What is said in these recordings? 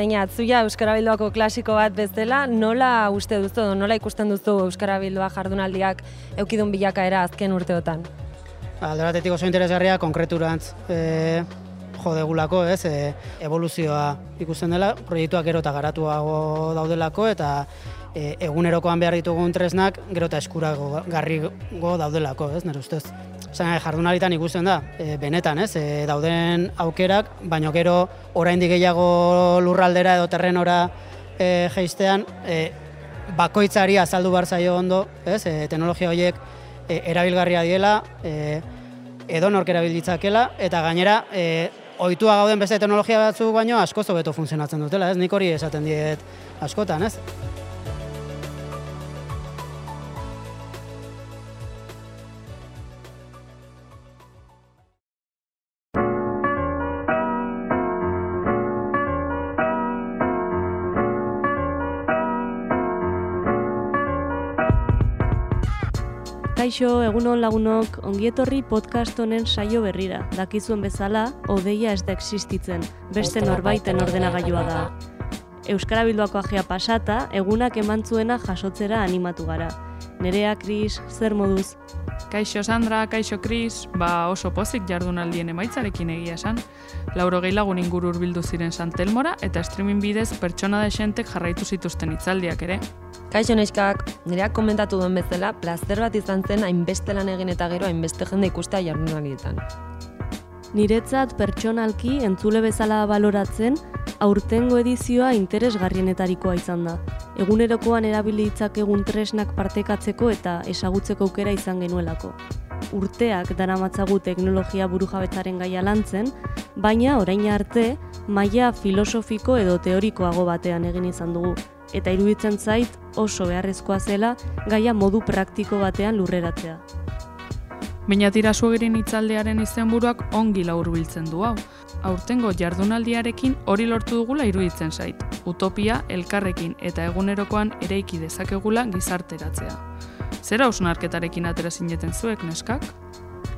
Baina, atzuia Euskara Bilduako klasiko bat bezala, nola uste duzu, nola ikusten duzu Euskara Bildua jardunaldiak eukidun bilakaera azken urteotan? Alde batetik oso interesgarria, konkreturantz e, jodegulako, ez, e, evoluzioa ikusten dela, proiektuak gero eta garatuago daudelako, eta e, egunerokoan behar ditugun tresnak gero eta eskurago garrigo daudelako, ez, nire ustez. Zena, jardunalitan ikusten da, e, benetan, ez, e, dauden aukerak, baino gero oraindik gehiago lurraldera edo terrenora e, jeistean, e, bakoitzari azaldu bar zaio ondo, ez, e, teknologia horiek e, erabilgarria diela, e, edo nork erabilditzakela, eta gainera, e, ohitua gauden beste teknologia batzuk baino asko zobeto funtzionatzen dutela, ez? Nik hori esaten diet askotan, ez? Kaixo, egunon lagunok, ongietorri podcast honen saio berrira. Dakizuen bezala, odeia ez da existitzen, beste norbaiten ordenagailua da. Euskara Bilduako ajea pasata, egunak emantzuena jasotzera animatu gara. Nerea, Kris, zer moduz? Kaixo Sandra, kaixo Kris, ba oso pozik jardunaldien emaitzarekin egia esan. Lauro gehi lagun inguru urbildu ziren Santelmora eta streaming bidez pertsona desentek jarraitu zituzten itzaldiak ere. Kaixo neskak, nireak komentatu duen bezala, plazer bat izan zen hainbeste lan egin eta gero hainbeste jende ikustea jardunaldietan. Niretzat pertsonalki entzule bezala baloratzen, aurtengo edizioa interesgarrienetarikoa izan da. Egunerokoan erabilitzak egun tresnak partekatzeko eta esagutzeko aukera izan genuelako. Urteak daramatzagu teknologia burujabetzaren gaia lantzen, baina orain arte maila filosofiko edo teorikoago batean egin izan dugu, eta iruditzen zait oso beharrezkoa zela gaia modu praktiko batean lurreratzea. Baina tirasuegirin itzaldearen izenburuak ongi laurbiltzen du hau. Aurtengo jardunaldiarekin hori lortu dugula iruditzen zait. Utopia, elkarrekin eta egunerokoan ereiki dezakegula gizarteratzea. Zera hausnarketarekin atera zineten zuek, neskak?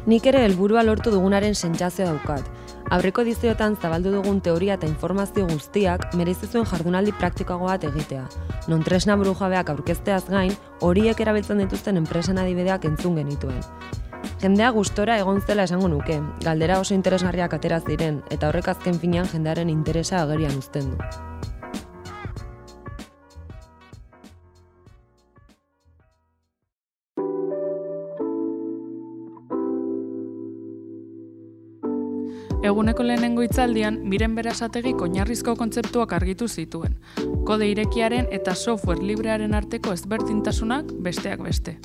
Nik ere helburua lortu dugunaren sentsazio daukat. Aurreko diziotan zabaldu dugun teoria eta informazio guztiak merezi zuen jardunaldi praktikoago bat egitea. Non tresna burujabeak aurkezteaz gain, horiek erabiltzen dituzten enpresen adibideak entzun genituen. Jendea gustora egon zela esango nuke, galdera oso interesgarriak atera ziren eta horrek azken finean jendearen interesa agerian uzten du. Eguneko lehenengo itzaldian, miren berasategi oinarrizko kontzeptuak argitu zituen. Kode irekiaren eta software librearen arteko ezberdintasunak besteak beste.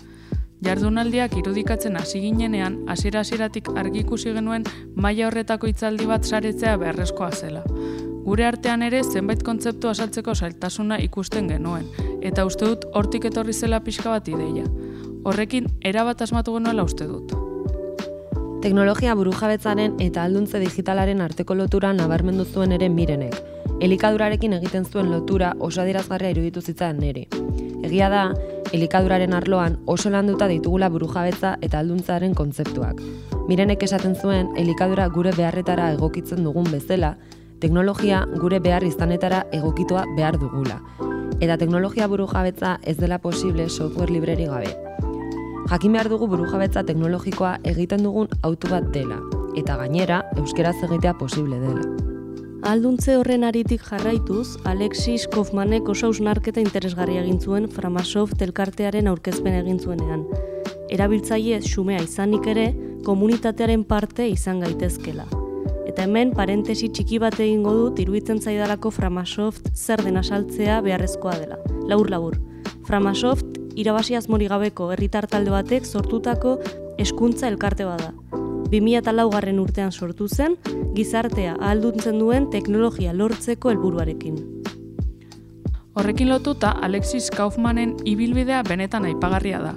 Jardunaldiak irudikatzen hasi ginenean, hasiera hasieratik argi ikusi genuen maila horretako itzaldi bat saretzea beharrezkoa zela. Gure artean ere zenbait kontzeptu asaltzeko zailtasuna ikusten genuen, eta uste dut hortik etorri zela pixka bat ideia. Horrekin, erabat asmatu genuela uste dut. Teknologia burujabetzaren eta alduntze digitalaren arteko lotura nabarmendu zuen ere mirenek. Elikadurarekin egiten zuen lotura oso adierazgarria iruditu zitzaidan neri. Egia da, elikaduraren arloan oso landuta ditugula burujabetza eta alduntzaren kontzeptuak. Mirenek esaten zuen, elikadura gure beharretara egokitzen dugun bezala, teknologia gure behar izanetara egokitua behar dugula. Eta teknologia burujabetza ez dela posible software libreri gabe. Jakin behar dugu burujabetza teknologikoa egiten dugun auto bat dela, eta gainera, euskeraz egitea posible dela. Alduntze horren aritik jarraituz, Alexis Kaufmanek oso ausnarketa interesgarria egin zuen Framasoft elkartearen aurkezpen egin zuenean. Erabiltzaile xumea izanik ere, komunitatearen parte izan gaitezkela. Eta hemen parentesi txiki bat egingo dut iruditzen zaidalako Framasoft zer dena saltzea beharrezkoa dela. Labur labur. Framasoft irabasi azmori gabeko herritar talde batek sortutako eskuntza elkarte bada. 2004 garren urtean sortu zen, gizartea ahalduntzen duen teknologia lortzeko helburuarekin. Horrekin lotuta Alexis Kaufmanen ibilbidea benetan aipagarria da.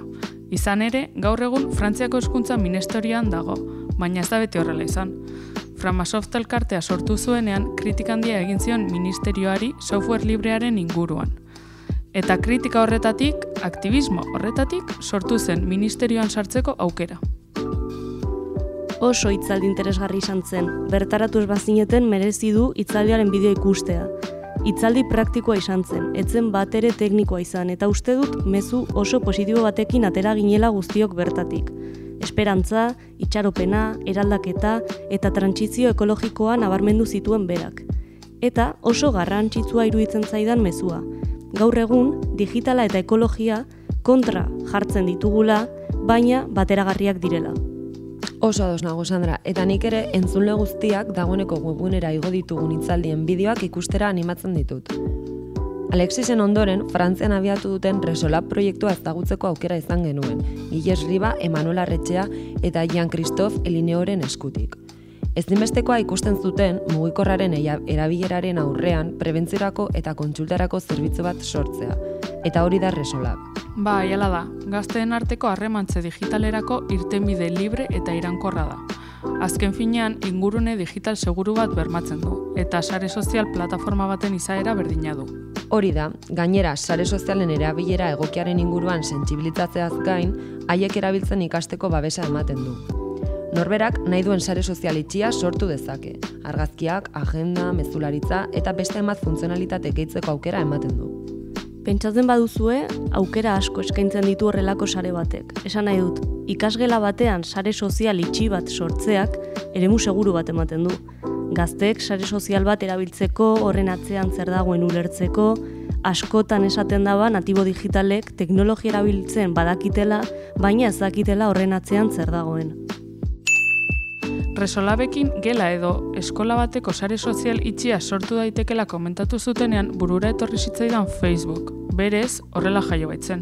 Izan ere, gaur egun Frantziako eskuntza ministerioan dago, baina ez da beti horrela izan. Framasoft elkartea sortu zuenean kritikandia egin zion ministerioari software librearen inguruan. Eta kritika horretatik, aktivismo horretatik, sortu zen ministerioan sartzeko aukera. Oso hitzaldi interesgarri izan zen, bertaratu ez bazineten merezi du hitzaldiaren bideo ikustea. Itzaldi praktikoa izan zen, etzen bat ere teknikoa izan, eta uste dut mezu oso positibo batekin atera ginela guztiok bertatik. Esperantza, itxaropena, eraldaketa eta trantsizio ekologikoa nabarmendu zituen berak. Eta oso garrantzitsua iruditzen zaidan mezua. Gaur egun, digitala eta ekologia kontra jartzen ditugula, baina bateragarriak direla. Oso ados nago, Sandra, eta nik ere entzunle guztiak dagoeneko webunera igo ditugun itzaldien bideoak ikustera animatzen ditut. Alexisen ondoren, Frantzian abiatu duten Resolab proiektua ezagutzeko aukera izan genuen, Gilles Riba, Emanuel Arretxea eta Jean-Christophe Elineoren eskutik. Ezinbestekoa ikusten zuten mugikorraren erabileraren aurrean prebentziorako eta kontsultarako zerbitzu bat sortzea, eta hori da Resolab. Ba, jala da, gazteen arteko harremantze digitalerako irtenbide libre eta irankorra da. Azken finean, ingurune digital seguru bat bermatzen du, eta sare sozial plataforma baten izaera berdina du. Hori da, gainera, sare sozialen erabilera egokiaren inguruan sentsibilizatzeaz gain, haiek erabiltzen ikasteko babesa ematen du. Norberak nahi duen sare sozial itxia sortu dezake. Argazkiak, agenda, mezularitza eta beste emat funtzionalitate gehitzeko aukera ematen du. Pentsatzen baduzue, aukera asko eskaintzen ditu horrelako sare batek. Esan nahi dut, ikasgela batean sare sozial itxi bat sortzeak eremu seguru bat ematen du. Gazteek sare sozial bat erabiltzeko, horren atzean zer dagoen ulertzeko, askotan esaten daba natibo digitalek teknologia erabiltzen badakitela, baina ez dakitela horren atzean zer dagoen. Resolabekin gela edo eskola bateko sare sozial itxia sortu daitekela komentatu zutenean burura etorri zitzaidan Facebook. Berez, horrela jaio baitzen.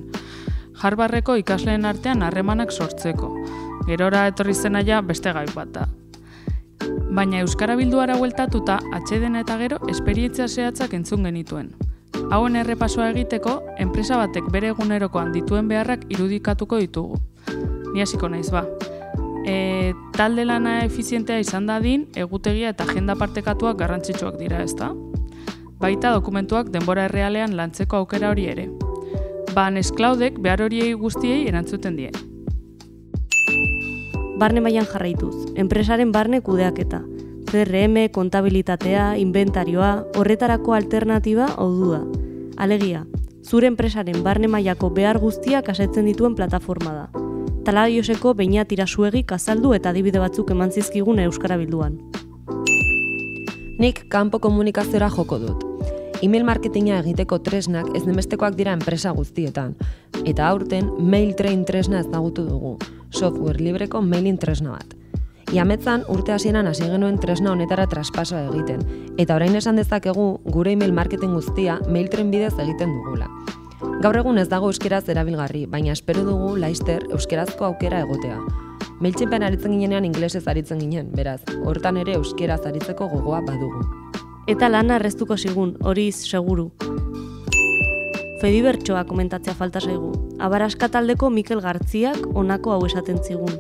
Jarbarreko ikasleen artean harremanak sortzeko. Gerora etorri zenaia beste gai bat da. Baina Euskara Bilduara hueltatuta, atxeden eta gero, esperientzia zehatzak entzun genituen. Hauen errepasoa egiteko, enpresa batek bere egunerokoan dituen beharrak irudikatuko ditugu. Ni hasiko naiz ba, e, talde lana efizientea izan dadin, egutegia eta agenda partekatuak garrantzitsuak dira, ezta? Baita dokumentuak denbora errealean lantzeko aukera hori ere. Ba, nesklaudek behar horiei guztiei erantzuten die. Barne mailan jarraituz, enpresaren barne kudeaketa. CRM, kontabilitatea, inventarioa, horretarako alternatiba hau da. Alegia, zure enpresaren barne mailako behar guztiak asetzen dituen plataforma da talaioseko beina tirasuegi kazaldu eta adibide batzuk eman zizkigun Euskara Bilduan. Nik kanpo komunikaziora joko dut. Email marketinga egiteko tresnak ez demestekoak dira enpresa guztietan. Eta aurten mail train tresna ezagutu dugu. Software libreko mailing tresna bat. Iametzan urte hasieran hasi genuen tresna honetara traspasoa egiten. Eta orain esan dezakegu gure email marketing guztia mail train bidez egiten dugula. Gaur egun ez dago euskeraz erabilgarri, baina espero dugu laister euskerazko aukera egotea. Mailtxinpen aritzen ginenean inglesez aritzen ginen, beraz, hortan ere euskeraz aritzeko gogoa badugu. Eta lana arreztuko zigun, hori seguru. Fedibertsoa komentatzea falta zaigu. Abaraska taldeko Mikel Gartziak onako hau esaten zigun.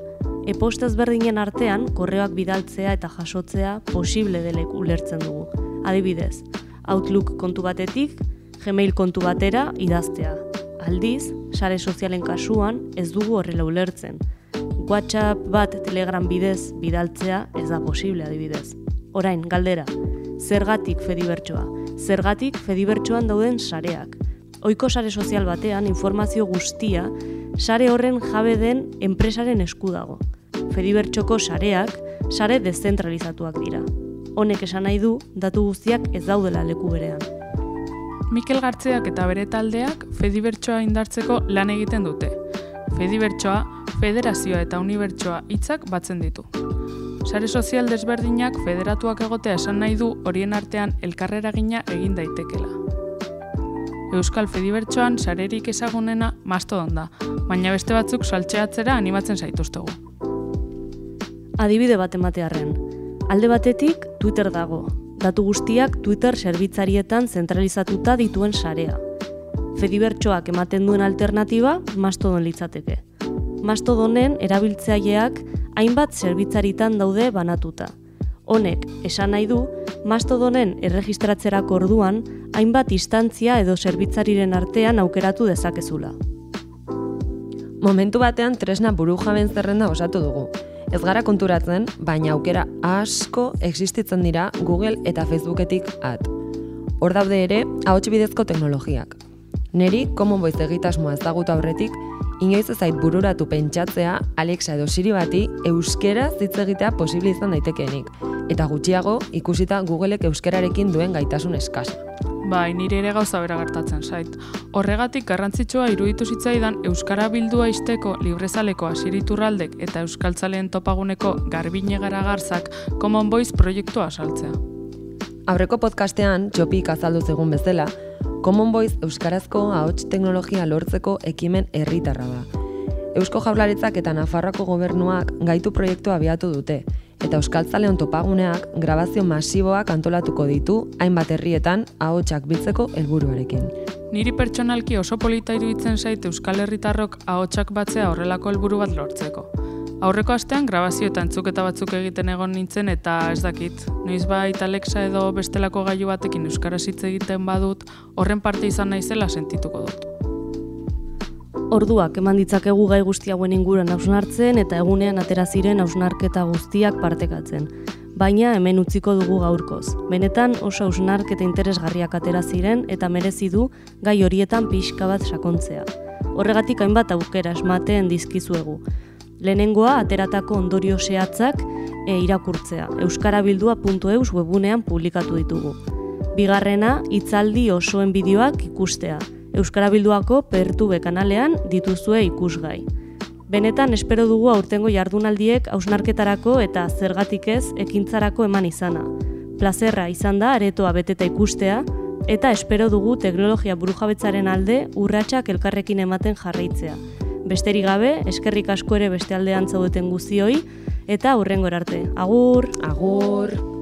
Epost ezberdinen artean, korreoak bidaltzea eta jasotzea posible delek ulertzen dugu. Adibidez, Outlook kontu batetik, Gmail kontu batera idaztea. Aldiz, sare sozialen kasuan ez dugu horrela ulertzen. WhatsApp bat Telegram bidez bidaltzea ez da posible adibidez. Orain, galdera, zergatik fedibertsoa? Zergatik fedibertsoan dauden sareak? Oiko sare sozial batean informazio guztia sare horren jabe den enpresaren esku dago. Fedibertsoko sareak sare dezentralizatuak dira. Honek esan nahi du, datu guztiak ez daudela leku berean. Mikel Gartzeak eta bere taldeak Fedibertsoa indartzeko lan egiten dute. Fedibertsoa, federazioa eta unibertsoa hitzak batzen ditu. Sare sozial desberdinak federatuak egotea esan nahi du horien artean elkarreragina egin daitekela. Euskal Fedibertsoan sarerik ezagunena mastodon da, baina beste batzuk saltxeatzera animatzen zaituztegu. Adibide bat ematearren. Alde batetik Twitter dago, datu guztiak Twitter zerbitzarietan zentralizatuta dituen sarea. Fedibertsoak ematen duen alternatiba Mastodon litzateke. Mastodonen erabiltzaileak hainbat zerbitzaritan daude banatuta. Honek, esan nahi du, Mastodonen erregistratzerako orduan hainbat instantzia edo zerbitzariren artean aukeratu dezakezula. Momentu batean tresna buru jaben zerrenda osatu dugu, Ez gara konturatzen, baina aukera asko existitzen dira Google eta Facebooketik at. Hor daude ere, ahots bidezko teknologiak. Neri, Common Voice egitasmoa ezagutu aurretik, inoiz ezait bururatu pentsatzea Alexa edo Siri bati euskera hitz egitea posible izan daitekeenik, eta gutxiago ikusita Googleek euskerarekin duen gaitasun eskasa. Bai, nire ere gauza bera gertatzen zait. Horregatik garrantzitsua iruditu zitzaidan Euskara bildua izteko librezaleko asiriturraldek eta Euskaltzaleen topaguneko garbine garagarzak Common Voice proiektua saltzea. Aurreko podcastean, txopik azaldu zegun bezala, Common Voice Euskarazko ahots teknologia lortzeko ekimen herritarra da. Eusko Jaurlaritzak eta Nafarroako gobernuak gaitu proiektua abiatu dute, eta Euskaltzaleon topaguneak grabazio masiboak antolatuko ditu hainbat herrietan ahotsak biltzeko helburuarekin. Niri pertsonalki oso polita iruditzen zait Euskal Herritarrok ahotsak batzea horrelako helburu bat lortzeko. Aurreko astean grabazio eta entzuketa batzuk egiten egon nintzen eta ez dakit, noiz bait Alexa edo bestelako gailu batekin euskaraz hitz egiten badut, horren parte izan naizela sentituko dut. Orduak eman ditzakegu gai guzti hauen inguruan hausnartzen eta egunean atera ziren hausnarketa guztiak partekatzen. Baina hemen utziko dugu gaurkoz. Benetan oso hausnarketa interesgarriak atera ziren eta merezi du gai horietan pixka bat sakontzea. Horregatik hainbat aukera esmateen dizkizuegu. Lehenengoa ateratako ondorio zehatzak e, irakurtzea. euskarabildua.eus webunean publikatu ditugu. Bigarrena, hitzaldi osoen bideoak ikustea. Euskarabilduako pertube kanalean dituzue ikusgai. Benetan espero dugu aurtengo jardunaldiek hausnarketarako eta zergatik ez ekintzarako eman izana. Plazerra izan da aretoa beteta ikustea, eta espero dugu teknologia burujabetzaren alde urratsak elkarrekin ematen jarraitzea. Besterik gabe, eskerrik asko ere beste aldean zaudeten guztioi, eta hurrengo arte. Agur! Agur!